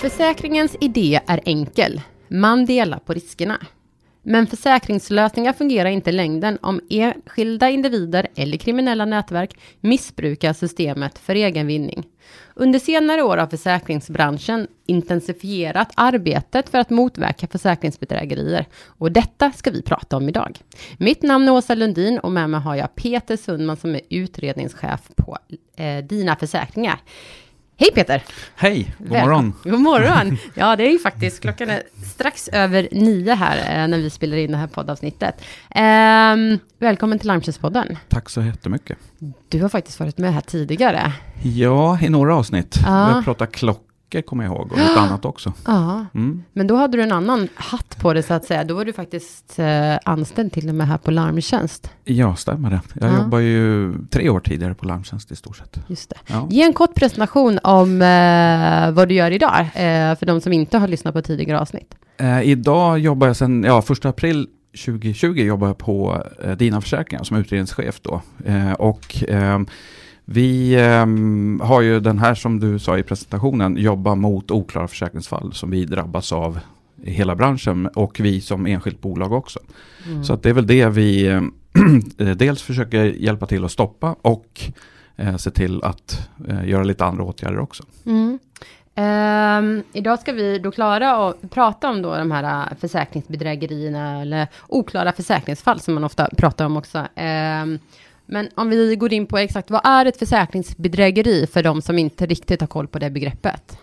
Försäkringens idé är enkel. Man delar på riskerna. Men försäkringslösningar fungerar inte i längden om enskilda individer eller kriminella nätverk missbrukar systemet för egen vinning. Under senare år har försäkringsbranschen intensifierat arbetet för att motverka försäkringsbedrägerier och detta ska vi prata om idag. Mitt namn är Åsa Lundin och med mig har jag Peter Sundman som är utredningschef på eh, Dina Försäkringar. Hej Peter! Hej, god morgon! God morgon! Ja, det är ju faktiskt, klockan är strax över nio här eh, när vi spelar in det här poddavsnittet. Eh, välkommen till Larmtjänstpodden. Tack så jättemycket. Du har faktiskt varit med här tidigare. Ja, i några avsnitt. Ja. Vi har pratat klockor kommer jag ihåg och lite annat också. Ja, Mm. men då hade du en annan hatt på dig så att säga. Då var du faktiskt eh, anställd till och med här på Larmtjänst. Ja, stämmer det. Jag Ja. jobbar ju tre år tidigare på Larmtjänst i stort sett. Just det. Ja. Ge en kort presentation om eh, vad du gör idag, eh, för de som inte har lyssnat på tidigare avsnitt. Eh, idag jobbar jag sedan, ja, första april 2020 jobbar jag på eh, Dina Försäkringar som utredningschef då. Eh, och vi ehm, har ju den här som du sa i presentationen, jobba mot oklara försäkringsfall som vi drabbas av i hela branschen och vi som enskilt bolag också. Mm. Så att det är väl det vi eh, dels försöker hjälpa till att stoppa och eh, se till att eh, göra lite andra åtgärder också. Mm. Ehm, idag ska vi då klara och prata om då de här äh, försäkringsbedrägerierna eller oklara försäkringsfall som man ofta pratar om också. Ehm, men om vi går in på exakt vad är ett försäkringsbedrägeri för de som inte riktigt har koll på det begreppet?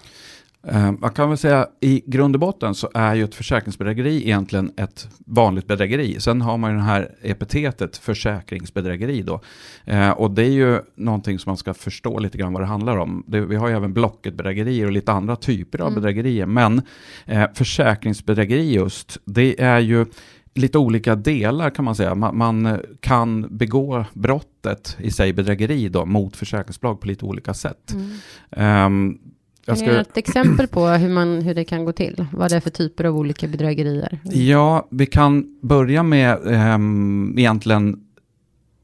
Eh, Man kan väl säga i grund och botten så är ju ett försäkringsbedrägeri egentligen ett vanligt bedrägeri. Sen har man ju det här epitetet försäkringsbedrägeri då. Eh, Och det är ju någonting som man ska förstå lite grann vad det handlar om. Det, vi har ju även Blocket-bedrägerier och lite andra typer av Mm. bedrägerier. Men eh, försäkringsbedrägeri just, det är ju lite olika delar kan man säga. Man, man eh, kan begå brottet i sig bedrägeri då mot försäkringsbolag på lite olika sätt. Ehm, jag Kan du ge ett exempel på hur, man, hur det kan gå till? Vad det är för typer av olika bedrägerier? Ja, vi kan börja med ehm, egentligen,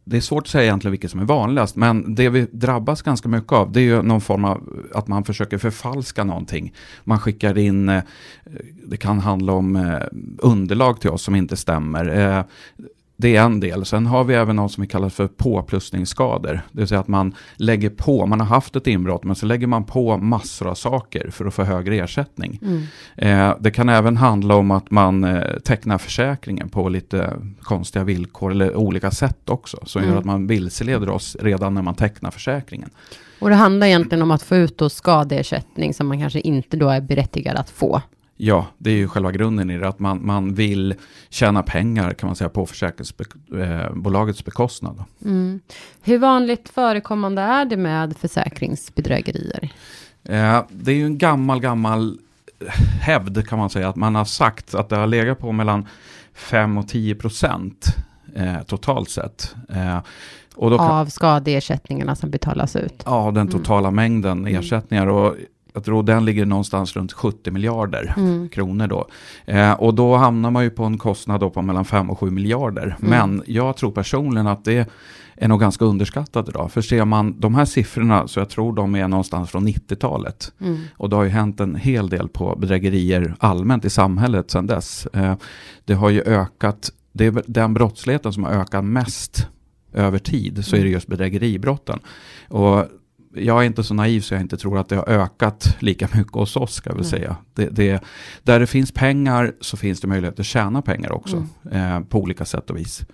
det är svårt att säga egentligen vilket som är vanligast, men det vi drabbas ganska mycket av, det är ju någon form av att man försöker förfalska någonting. Man skickar in, eh, det kan handla om eh, underlag till oss som inte stämmer. Eh, det är en del. Sen har vi även något som vi kallar för påplussningsskador. Det vill säga att man lägger på, man har haft ett inbrott, men så lägger man på massor av saker för att få högre ersättning. Mm. Eh, det kan även handla om att man eh, tecknar försäkringen på lite konstiga villkor eller olika sätt också. Som Mm. gör att man vilseleder oss redan när man tecknar försäkringen. Och det handlar egentligen om att få ut då skadeersättning som man kanske inte då är berättigad att få. Ja, det är ju själva grunden i det. Att man, man vill tjäna pengar kan man säga på försäkringsbolagets bekostnad. Mm. Hur vanligt förekommande är det med försäkringsbedrägerier? Eh, det är ju en gammal, gammal hävd kan man säga. Att man har sagt att det har legat på mellan 5 och 10 procent eh, totalt sett. Eh, kan, Av skadeersättningarna som betalas ut? Ja, den totala mängden Mm. ersättningar. Och jag tror den ligger någonstans runt 70 miljarder Mm. kronor då. Eh, och då hamnar man ju på en kostnad då på mellan 5 och 7 miljarder. Mm. Men jag tror personligen att det är nog ganska underskattat idag. För ser man de här siffrorna så jag tror de är någonstans från 90-talet. Mm. Och det har ju hänt en hel del på bedrägerier allmänt i samhället sedan dess. Eh, det har ju ökat, det är den brottsligheten som har ökat mest över tid så är det just bedrägeribrotten. Och jag är inte så naiv så jag inte tror att det har ökat lika mycket hos oss ska jag väl Nej. säga. Det, det, där det finns pengar så finns det möjlighet att tjäna pengar också eh, på olika sätt och vis.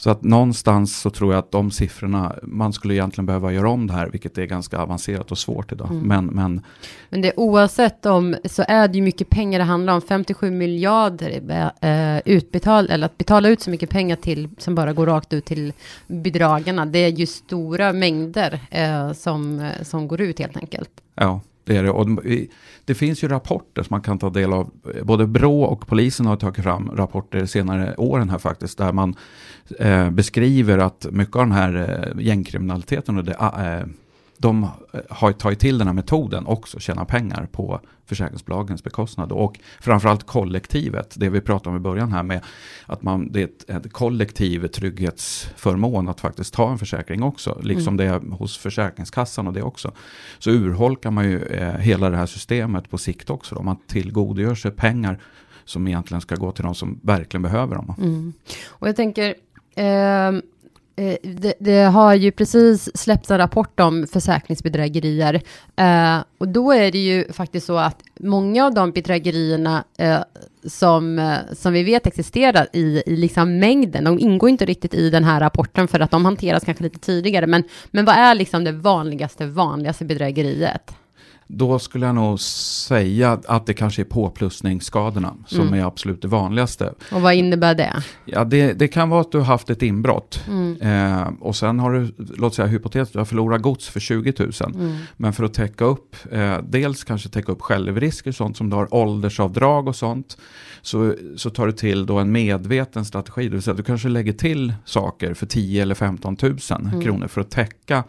Så att någonstans så tror jag att de siffrorna, man skulle egentligen behöva göra om det här, vilket är ganska avancerat och svårt idag. Mm. Men, men Men det oavsett om så är det ju mycket pengar det handlar om. 57 miljarder eh, utbetal eller att betala ut så mycket pengar till som bara går rakt ut till bedragarna. Det är ju stora mängder eh, som, som går ut helt enkelt. Ja, det är det. Och det finns ju rapporter som man kan ta del av. Både Brå och polisen har tagit fram rapporter senare åren här faktiskt. Där man eh, beskriver att mycket av den här eh, gängkriminaliteten och det, eh, de har tagit till den här metoden också, tjäna pengar på försäkringsbolagens bekostnad. Och framförallt kollektivet, det vi pratade om i början här med att man, det är ett, ett kollektiv trygghetsförmån att faktiskt ta en försäkring också, liksom mm. det är hos Försäkringskassan och det också. Så urholkar man ju eh, hela det här systemet på sikt också, då. man tillgodogör sig pengar som egentligen ska gå till de som verkligen behöver dem. Mm. Och jag tänker, eh, Eh, Eh, det, det, har ju precis släppts en rapport om försäkringsbedrägerier. Eh, och då är det ju faktiskt så att många av de bedrägerierna eh, som, eh, som vi vet existerar i, i liksom mängden, de ingår inte riktigt i den här rapporten för att de hanteras kanske lite tidigare. Men, men vad är liksom det vanligaste, vanligaste bedrägeriet? Då skulle jag nog säga att det kanske är påplussningsskadorna som mm. är absolut det vanligaste. Och vad innebär det? Ja, det, det kan vara att du har haft ett inbrott. Mm. Eh, och sen har du, låt säga hypotetiskt, du har förlorat gods för 20 000. Mm. Men för att täcka upp, eh, dels kanske täcka upp självrisker, sånt som du har åldersavdrag och sånt. Så, så tar du till då en medveten strategi, det vill säga att du kanske lägger till saker för 10 eller 15 000 mm. kronor för att täcka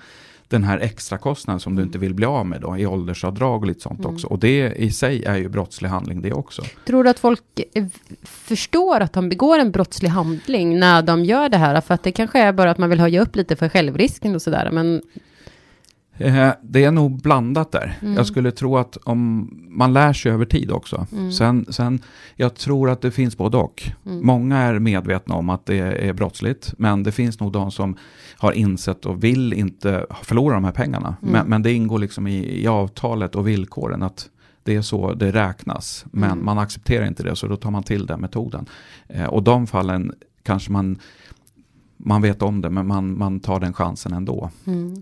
den här extra kostnaden som du inte vill bli av med då, i åldersavdrag och lite sånt mm. också. Och det i sig är ju brottslig handling det också. Tror du att folk eh, förstår att de begår en brottslig handling när de gör det här? För att det kanske är bara att man vill höja upp lite för självrisken och sådär, men Eh, det är nog blandat där. Mm. Jag skulle tro att om man lär sig över tid också. Mm. Sen, sen, jag tror att det finns både och. Mm. Många är medvetna om att det är brottsligt, men det finns nog de som har insett och vill inte förlora de här pengarna. Mm. Men, men, det ingår liksom i, i avtalet och villkoren att det är så det räknas. Men mm. man accepterar inte det, så då tar man till den metoden. Eh, och de fallen kanske man, man vet om det, men man, man tar den chansen ändå. Mm.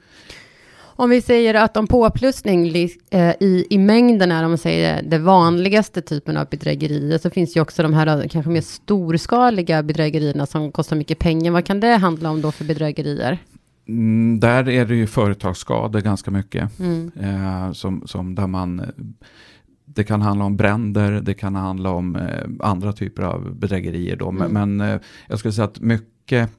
Om vi säger att om påplussning eh, i, i mängden är, om man säger det vanligaste typen av bedrägerier, så finns ju också de här eh, kanske mer storskaliga bedrägerierna som kostar mycket pengar. Vad kan det handla om då för bedrägerier? Mm, där är det ju företagsskador ganska mycket. Mm. Eh, som, som där man, det kan handla om bränder, det kan handla om eh, andra typer av bedrägerier. Då. Mm. Men, men eh, jag skulle säga att mycket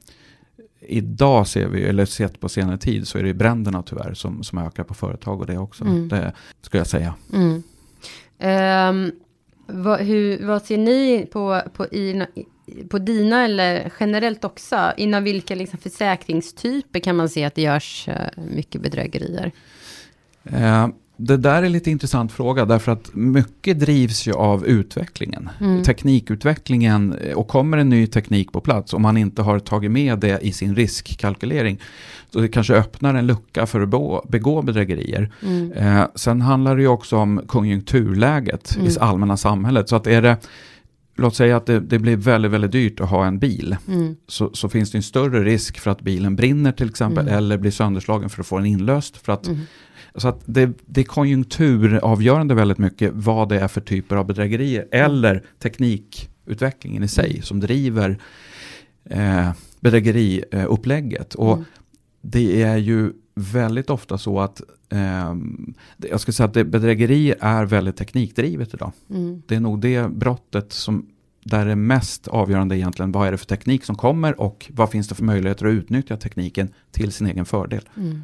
idag ser vi, eller sett på senare tid, så är det bränderna tyvärr som, som ökar på företag och det också. Mm. Det skulle jag säga. Mm. Um, vad, hur, vad ser ni på, på, i, på dina eller generellt också? Inom vilka liksom försäkringstyper kan man se att det görs uh, mycket bedrägerier? Uh, det där är lite intressant fråga därför att mycket drivs ju av utvecklingen. Mm. Teknikutvecklingen och kommer en ny teknik på plats om man inte har tagit med det i sin riskkalkylering. Så det kanske öppnar en lucka för att begå bedrägerier. Mm. Eh, sen handlar det ju också om konjunkturläget mm. i allmänna samhället. Så att är det låt säga att det, det, blir väldigt, väldigt dyrt att ha en bil. Mm. Så, så, finns det en större risk för att bilen brinner till exempel. Mm. Eller blir sönderslagen för att få den inlöst. För att mm. Så att det, det är konjunkturavgörande väldigt mycket vad det är för typer av bedrägerier eller teknikutvecklingen i sig som driver eh, bedrägeriupplägget. Och mm. det är ju väldigt ofta så att eh, jag skulle säga att det, bedrägeri är väldigt teknikdrivet idag. Mm. Det är nog det brottet som där det är mest avgörande egentligen vad är det för teknik som kommer och vad finns det för möjligheter att utnyttja tekniken till sin egen fördel. Mm.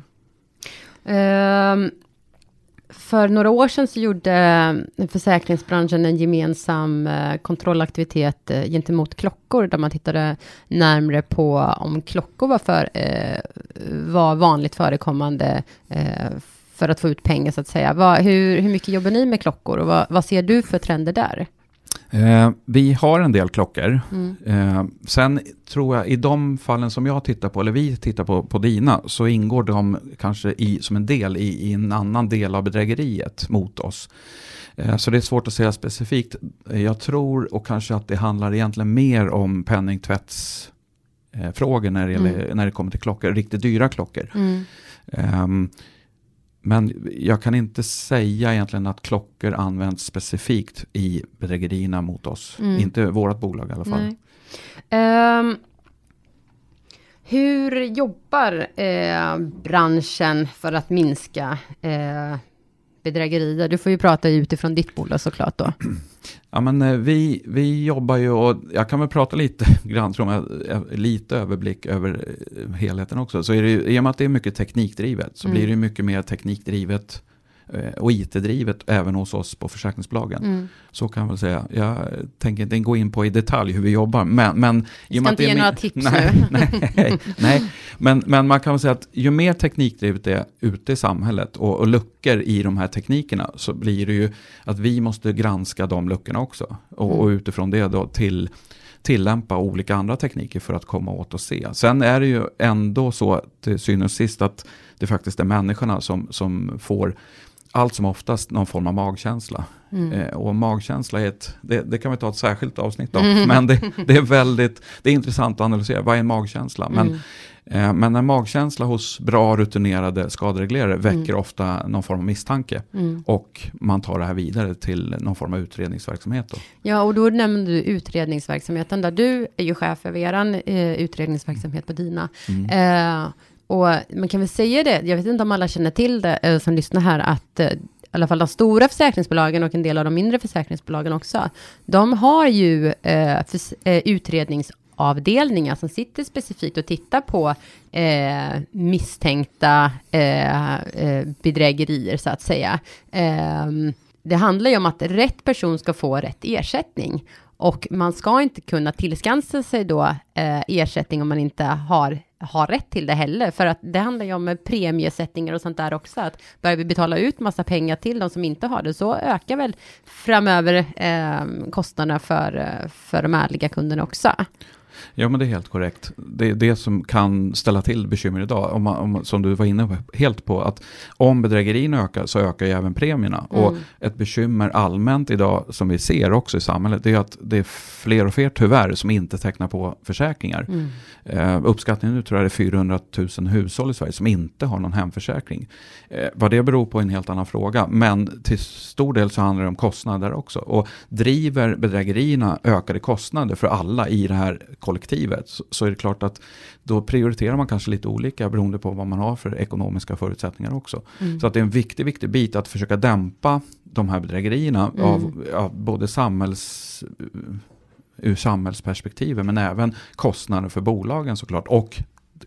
Ehm, för några år sedan så gjorde eh, försäkringsbranschen en gemensam eh, kontrollaktivitet eh, gentemot klockor, där man tittade närmre på om klockor var, för, var vanligt förekommande för att få ut pengar, så att säga. Hur, hur mycket jobbar ni med klockor och vad, vad ser du för trender där? Eh, vi har en del klockor. Mm. Eh, sen tror jag i de fallen som jag tittar på, eller vi tittar på, på dina, så ingår de kanske i, som en del i, i en annan del av bedrägeriet mot oss. Eh, så det är svårt att säga specifikt. Jag tror och kanske att det handlar egentligen mer om penningtvättsfrågor när det, gäller, mm. när det kommer till klockor, riktigt dyra klockor. Mm. Um, men jag kan inte säga egentligen att klockor används specifikt i bedrägerierna mot oss. Mm. Inte vårt bolag i alla fall. Um, hur jobbar eh, branschen för att minska eh, bedrägerier? Du får ju prata utifrån ditt bolag såklart då. Ja, men eh, vi, vi jobbar ju och jag kan väl prata lite grann, tror jag, lite överblick över eh, helheten också. Så är det, i och med att det är mycket teknikdrivet så mm. blir det mycket mer teknikdrivet Eh, och IT-drivet även hos oss på försäkringsbolagen. Mm. Så kan jag väl säga. Jag tänker inte gå in på i detalj hur vi jobbar. Men, men, du ska inte ge några tips nej, nu. nej, nej. Men, men man kan väl säga att ju mer teknikdrivet det är ute i samhället och, och luckor i de här teknikerna så blir det ju att vi måste granska de luckorna också. Och, mm. och utifrån det då till tillämpa olika andra tekniker för att komma åt och se. Sen är det ju ändå så till syvende och sist att det faktiskt är människorna som, som får allt som oftast någon form av magkänsla. Mm. Eh, och magkänsla är ett, det, det, kan vi ta ett särskilt avsnitt om, mm. men det, det, är väldigt, det är intressant att analysera, vad är en magkänsla? Men, mm. eh, men en magkänsla hos bra rutinerade skadereglerare mm. väcker ofta någon form av misstanke. Mm. Och man tar det här vidare till någon form av utredningsverksamhet. Då. Ja, och då nämnde du utredningsverksamheten, där du är ju chef över er eh, utredningsverksamhet på Dina. Och man kan väl säga det, jag vet inte om alla känner till det eh, som lyssnar här, att eh, i alla fall de stora försäkringsbolagen och en del av de mindre försäkringsbolagen också, de har ju eh, för, eh, utredningsavdelningar som sitter specifikt och tittar på eh, misstänkta eh, eh bedrägerier så att säga. Eh, det handlar ju om att rätt person ska få rätt ersättning. Och man ska inte kunna tillskansa sig då eh, ersättning om man inte har, har rätt till det heller. För att det handlar ju om premiesättningar och sånt där också. Att börjar vi betala ut massa pengar till de som inte har det så ökar väl framöver eh, kostnaderna för, eh, för de ärliga kunderna också. Ja, men det är helt korrekt. Det är det som kan ställa till bekymmer idag. Om man, om, som du var inne helt på, att om bedrägerierna ökar så ökar ju även premierna. Mm. Och ett bekymmer allmänt idag som vi ser också i samhället, det är att det är fler och fler tyvärr som inte tecknar på försäkringar. Mm. Uh, uppskattningen nu tror jag det är 400 000 hushåll i Sverige som inte har någon hemförsäkring. Uh, vad det beror på är en helt annan fråga, men till stor del så handlar det om kostnader också. Och driver bedrägerierna ökade kostnader för alla i det här kollektivet så, så, är det klart att då prioriterar man kanske lite olika beroende på vad man har för ekonomiska förutsättningar också. Mm. Så att det är en viktig, viktig bit att försöka dämpa de här bedrägerierna mm. av, av både samhälls ur samhällsperspektivet men även kostnader för bolagen såklart och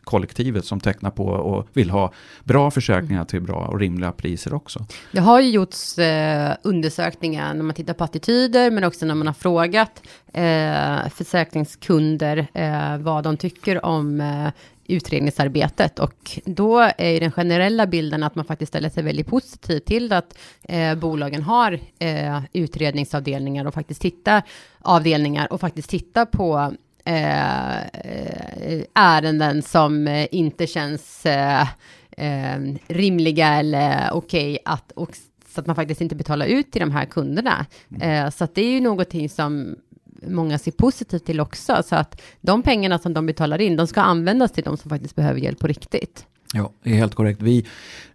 kollektivet som tecknar på och vill ha bra försäkringar till bra och rimliga priser också. Det har ju gjorts eh, undersökningar när man tittar på attityder men också när man har frågat eh, försäkringskunder eh, vad de tycker om eh, utredningsarbetet och då är den generella bilden att man faktiskt ställer sig väldigt positiv till att eh, bolagen har eh, utredningsavdelningar och faktiskt tittar avdelningar och faktiskt tittar på eh, ärenden som eh, inte känns eh, eh, rimliga eller okej okay att och, så att man faktiskt inte betalar ut till de här kunderna. Mm. Eh, så att det är ju någonting som många ser positivt till också, så att de pengarna som de betalar in, de ska användas till de som faktiskt behöver hjälp på riktigt. Ja, det är helt korrekt. Vi,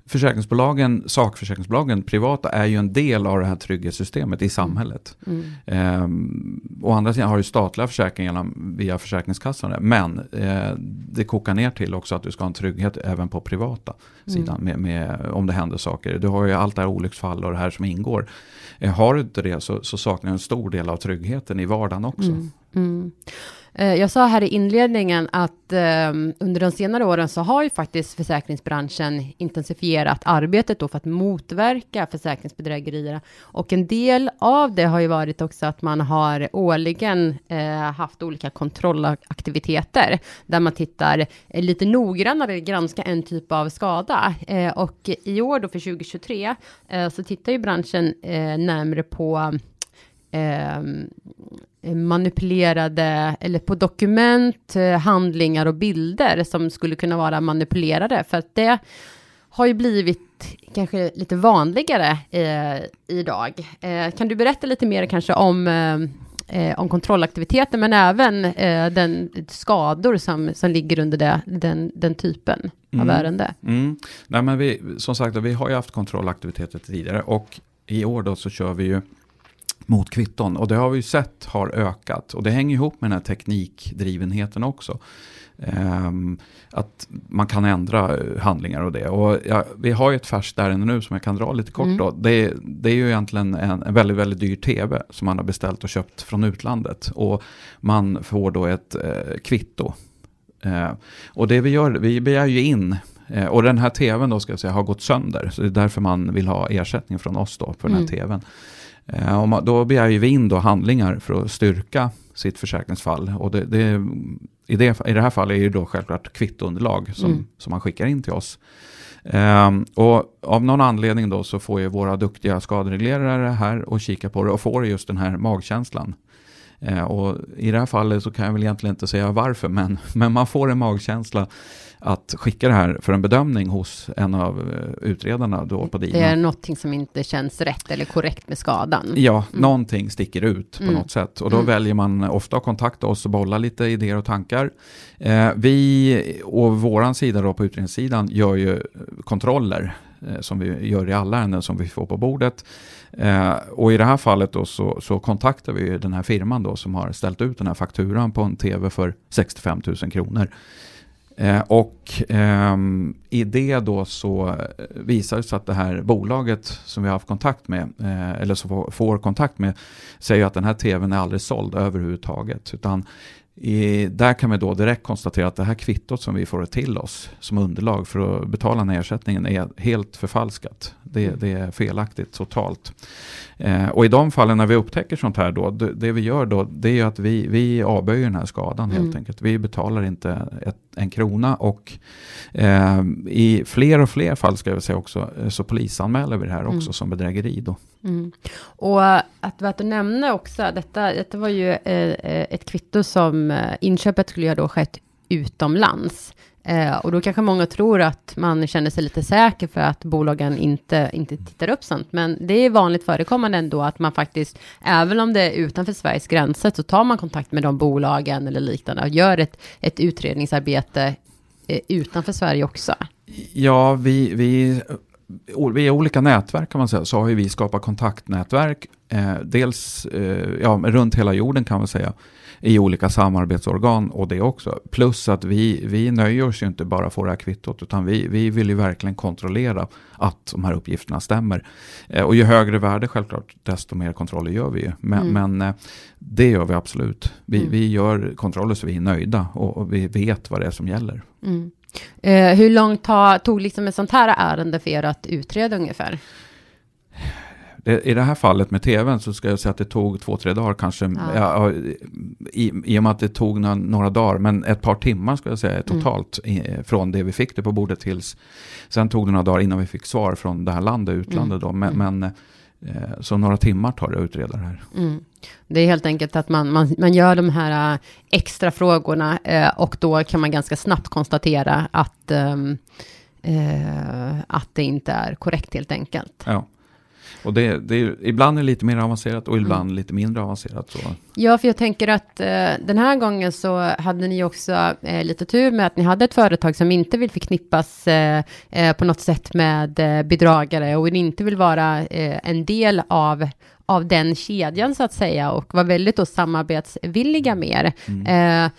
försäkringsbolagen, sakförsäkringsbolagen, privata, är ju en del av det här trygghetssystemet i samhället. Mm. Ehm, å andra sidan har ju statliga försäkringarna via Försäkringskassan Men eh, det kokar ner till också att du ska ha en trygghet även på privata mm. sidan med, med, om det händer saker. Du har ju allt det här olycksfall och det här som ingår. Eh, har du inte det så, så saknar du en stor del av tryggheten i vardagen också. Mm mm. Eh, jag sa här i inledningen att ehm, under de senare åren så har ju faktiskt försäkringsbranschen intensifierat arbetet då för att motverka försäkringsbedrägerier. Och en del av det har ju varit också att man har årligen eh, haft olika kontrollaktiviteter där man tittar eh, lite noggrannare, granska en typ av skada. och i år då för 2023 så tittar ju branschen närmre på manipulerade, eller på dokument, eh, handlingar och bilder som skulle kunna vara manipulerade, för att det har ju blivit kanske lite vanligare eh, idag. Eh, kan du berätta lite mer kanske om, eh, om kontrollaktiviteten, men även eh, den skador som, som ligger under det, den, den typen mm. av ärende? Mm. Nej, men vi, som sagt, vi har ju haft kontrollaktiviteter tidigare och i år då så kör vi ju mot kvitton. Och det har vi ju sett har ökat. Och det hänger ihop med den här teknikdrivenheten också. Um, att man kan ändra eh, handlingar och det. Och ja, vi har ju ett färskt ärende nu som jag kan dra lite kort mm. då. Det, det, är ju egentligen en, en, väldigt, väldigt dyr tv som man har beställt och köpt från utlandet. Och man får då ett eh, kvitto. Eh, och det vi gör, vi begär ju in eh, och den här tvn då ska jag säga har gått sönder. Så det är därför man vill ha ersättning från oss då för den här mm. tvn. Eh, man, då begär vi in då handlingar för att styrka sitt försäkringsfall. Och det, det, i, det, i det här fallet är det då självklart kvittunderlag som, mm. som man skickar in till oss. Um, och av någon anledning då så får ju våra duktiga skadereglerare här och kika på det och får just den här magkänslan. Uh, och i det här fallet så kan jag väl egentligen inte säga varför, men, men man får en magkänsla att skicka det här för en bedömning hos en av eh, utredarna då på DINA. Det är någonting som inte känns rätt eller korrekt med skadan. Ja, mm. någonting sticker ut på mm. något sätt. Och då mm. väljer man ofta att kontakta oss och bolla lite idéer och tankar. Eh, vi och våran sida då på utredningssidan gör ju kontroller eh, som vi gör i alla ärenden som vi får på bordet. Eh, och i det här fallet då så, så kontaktar vi den här firman då som har ställt ut den här fakturan på en tv för 65 000 kronor. Eh, och eh, i det då så visar det sig att det här bolaget som vi har haft kontakt med, eh, eller som får, kontakt med, säger att den här tvn är aldrig såld överhuvudtaget. Utan i, där kan vi då direkt konstatera att det här kvittot som vi får till oss som underlag för att betala den här ersättningen är helt förfalskat. Det, mm. det är felaktigt totalt. Eh, och i de fallen när vi upptäcker sånt här då, det, det vi gör då, det är att vi, vi avböjer den här skadan helt mm. enkelt. Vi betalar inte ett, en krona och eh, i fler och fler fall ska jag säga också, eh, så polisanmäler vi det här också mm. som bedrägeri då. Mm. Och att värt att nämna också, detta, detta var ju eh, eh ett kvitto som eh, inköpet skulle ha då skett utomlands. Eh, och då kanske många tror att man känner sig lite säker för att bolagen inte, inte tittar upp sånt. Men det är vanligt förekommande ändå att man faktiskt, även om det är utanför Sveriges gränser, så tar man kontakt med de bolagen eller liknande och gör ett, ett utredningsarbete eh, utanför Sverige också. Ja, vi, vi via olika nätverk kan man säga, så har vi skapat kontaktnätverk. Eh, dels eh, ja, runt hela jorden kan man säga i olika samarbetsorgan och det också. Plus att vi, vi nöjer oss ju inte bara få det här kvittot utan vi, vi vill ju verkligen kontrollera att de här uppgifterna stämmer. Eh, och ju högre värde självklart desto mer kontroller gör vi ju. Men, mm. men eh, det gör vi absolut. Vi, mm. vi gör kontroller så vi är nöjda och, och, vi vet vad det är som gäller. Mm. Eh, hur långt tog liksom ett sånt här ärende för er att utreda ungefär? Det, I det här fallet med tvn så ska jag säga att det tog två, tre dagar kanske. Ja. Ja, i, I och med att det tog några, några dagar, men ett par timmar ska jag säga totalt. Mm. I, från det vi fick det på bordet tills. Sen tog det några dagar innan vi fick svar från det här landet, utlandet mm. då. Men, mm. men eh, så några timmar tar det att utreda det här. Mm. Det är helt enkelt att man, man, man gör de här äh, extra frågorna eh, och då kan man ganska snabbt konstatera att, ehm, eh, att det inte är korrekt helt enkelt. Ja. Och det, det är, ibland är det lite mer avancerat och ibland mm. lite mindre avancerat. Så. Ja, för jag tänker att eh, den här gången så hade ni också eh, lite tur med att ni hade ett företag som inte vill förknippas eh, eh på något sätt med eh, bedragare och inte vill vara eh, en del av av den kedjan så att säga och var väldigt då samarbetsvilliga med Mm.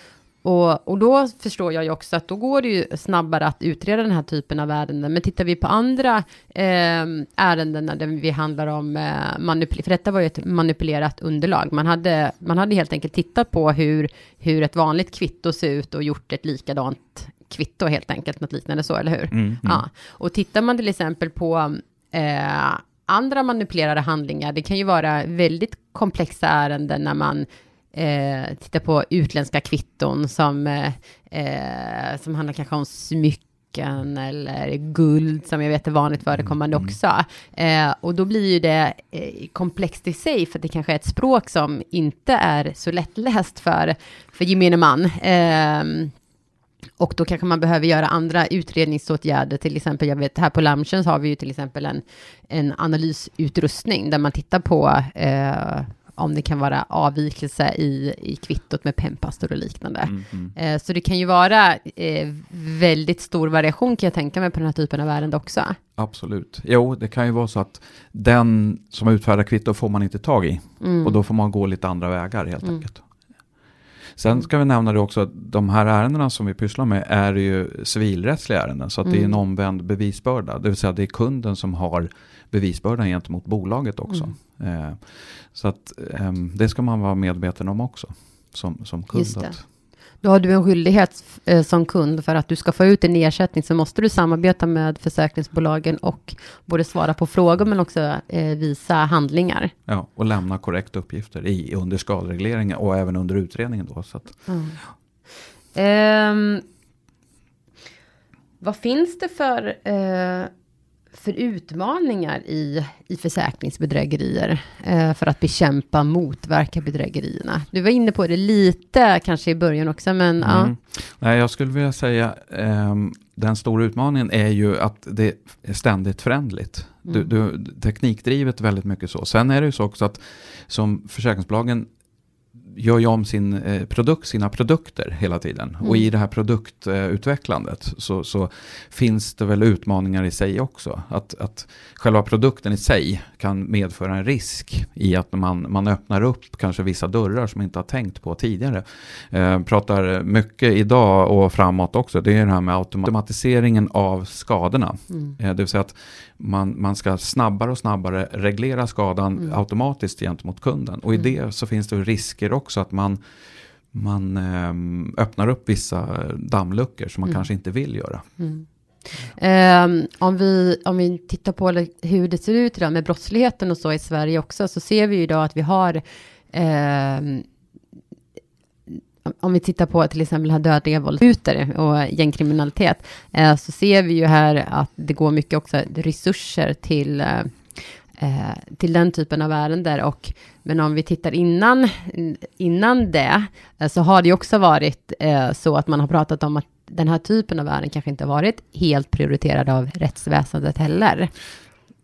Och, och då förstår jag ju också att då går det ju snabbare att utreda den här typen av ärenden. Men tittar vi på andra eh, ärenden där vi handlar om eh, manipulering, för detta var ju ett manipulerat underlag. Man hade, man hade helt enkelt tittat på hur, hur ett vanligt kvitto ser ut och gjort ett likadant kvitto helt enkelt, något liknande så, eller hur? Mm, mm. Ja. Och tittar man till exempel på eh, andra manipulerade handlingar, det kan ju vara väldigt komplexa ärenden när man eh, titta på utländska kvitton som, eh, eh, som handlar kanske om smycken eller guld som jag vet är vanligt förekommande mm. också. Eh, och då blir ju det eh, komplext i sig för det kanske är ett språk som inte är så lättläst för, för gemene man. Eh, och då kanske man behöver göra andra utredningsåtgärder, till exempel, jag vet här på Lamchen har vi ju till exempel en, en analysutrustning där man tittar på eh, om det kan vara avvikelse i, i kvittot med pennpastor och liknande. Mm, mm. Eh, så det kan ju vara eh, väldigt stor variation kan jag tänka mig på den här typen av ärende också. Absolut. Jo, det kan ju vara så att den som utfärdar kvitto får man inte tag i. Mm. Och då får man gå lite andra vägar helt Mm. enkelt. Sen ska vi nämna det också att de här ärendena som vi pysslar med är ju civilrättsliga ärenden. Så att det är en Mm. omvänd bevisbörda. Det vill säga det är kunden som har bevisbördan gentemot bolaget också. Mm. Eh, så att ehm, det ska man vara medveten om också. Som, som kund. Då har du en skyldighet eh, som kund för att du ska få ut en ersättning så måste du samarbeta med försäkringsbolagen och både svara på frågor men också eh, visa handlingar. ja, och lämna korrekta uppgifter i, under skaderegleringen och även under utredningen. Då, så att, Ehm, vad finns det för, eh, för utmaningar i, i försäkringsbedrägerier eh, för att bekämpa, motverka bedrägerierna? Du var inne på det lite kanske i början också, men ja. Mm. Nej, jag skulle vilja säga ehm, den stora utmaningen är ju att det är ständigt förändligt. Du, Mm. du, teknikdrivet väldigt mycket så. Sen är det ju så också att som försäkringsbolagen gör ju om sin eh, produkt, sina produkter hela tiden. Mm. Och i det här produktutvecklandet så, så finns det väl utmaningar i sig också. Att, att själva produkten i sig kan medföra en risk i att man, man öppnar upp kanske vissa dörrar som man inte har tänkt på tidigare. Eh, pratar mycket idag och framåt också, det är det här med automatiseringen av skadorna. Mm. Eh, det vill säga att man, man ska snabbare och snabbare reglera skadan Mm. automatiskt gentemot kunden. Och i Mm. det så finns det risker också att man, man ehm, öppnar upp vissa dammluckor som man Mm. kanske inte vill göra. Mm. Ehm, om, vi, om vi tittar på hur det ser ut idag med brottsligheten och så i Sverige också, så ser vi ju idag att vi har ehm, om- vi tittar på till exempel här dödliga våldsuter och gängkriminalitet, eh, så ser vi ju här att det går mycket också resurser till, eh, eh, till den typen av ärenden. Och, men om vi tittar innan, innan det, eh, så har det ju också varit eh, så att man har pratat om att den här typen av ärenden kanske inte har varit helt prioriterad av rättsväsendet heller.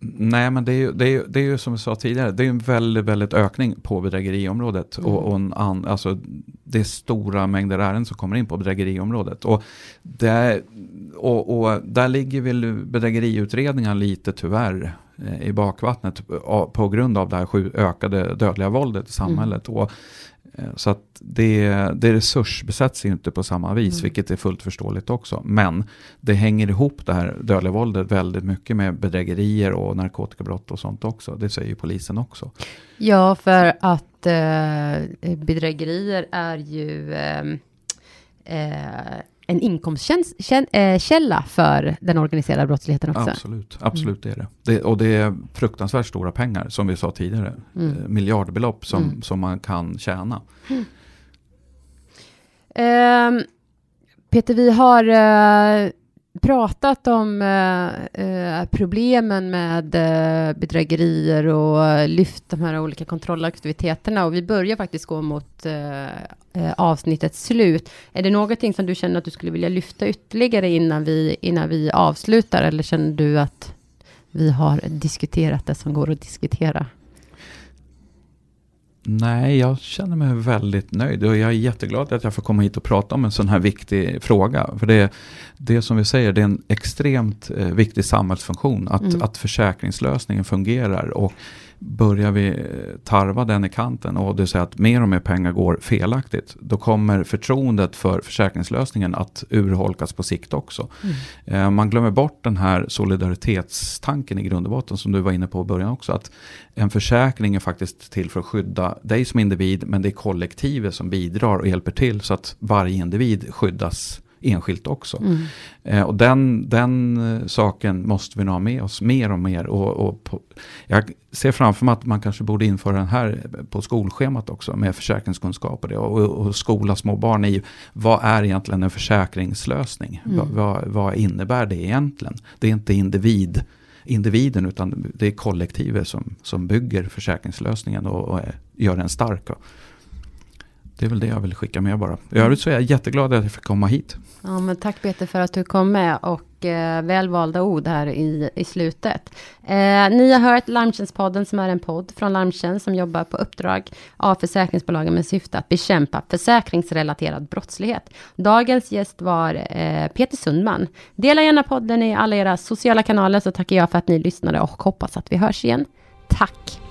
Nej, men det är, ju, det, är ju, det är ju som jag sa tidigare, det är en väldigt, väldigt ökning på bedrägeriområdet. Mm. Och, och, en an, alltså, det är stora mängder ärenden som kommer in på bedrägeriområdet. Och, det, och, och där ligger väl bedrägeriutredningar lite tyvärr eh, i bakvattnet eh, på grund av det här ökade dödliga våldet i samhället. Och, eh, så att det, det resursbesätts inte på samma vis, Mm. vilket är fullt förståeligt också. Men det hänger ihop det här dödliga våldet väldigt mycket med bedrägerier och narkotikabrott och sånt också. Det säger ju polisen också. Ja, för att eh, bedrägerier är ju eh, eh, en inkomstkälla för den organiserade brottsligheten också. Absolut, absolut är det. det. Och det är fruktansvärt stora pengar, som vi sa tidigare. Mm. Eh, Miljardbelopp som, Mm. som man kan tjäna. Ehm, Peter, vi har eh, pratat om eh, eh, problemen med eh, bedrägerier och lyft de här olika kontrollaktiviteterna och vi börjar faktiskt gå mot eh, eh, avsnittets slut. Är det någonting som du känner att du skulle vilja lyfta ytterligare innan vi, innan vi avslutar eller känner du att vi har diskuterat det som går att diskutera? Nej, jag känner mig väldigt nöjd och jag är jätteglad att jag får komma hit och prata om en sån här viktig fråga. För det, det som vi säger, det är en extremt eh, viktig samhällsfunktion att, Mm. att försäkringslösningen fungerar. Och börjar vi eh, tarva den i kanten och det säger att mer och mer pengar går felaktigt, då kommer förtroendet för försäkringslösningen att urholkas på sikt också. Eh, Man glömmer bort den här solidaritetstanken i grund och botten som du var inne på i början också. Att en försäkring är faktiskt till för att skydda dig som individ men det är kollektivet som bidrar och hjälper till så att varje individ skyddas enskilt också. Mm. Eh, och den, den eh, saken måste vi nog ha med oss mer och mer. Och, och på, jag ser framför mig att man kanske borde införa den här på skolschemat också med försäkringskunskap och det. Och, och skola små barn i vad är egentligen en försäkringslösning? Mm. Vad, vad, vad innebär det egentligen? Det är inte individ, individen utan det är kollektivet som, som bygger försäkringslösningen och, och gör den stark. Det är väl det jag vill skicka med bara. I övrigt så är jag jätteglad att jag fick komma hit. Ja, men tack Peter för att du kom med och och eh, välvalda ord här i, i slutet. Eh, ni har hört Larmtjänstpodden som är en podd från Larmtjänst som jobbar på uppdrag av försäkringsbolagen med syfte att bekämpa försäkringsrelaterad brottslighet. Dagens gäst var eh, Peter Sundman. Dela gärna podden i alla era sociala kanaler så tackar jag för att ni lyssnade och hoppas att vi hörs igen. Tack!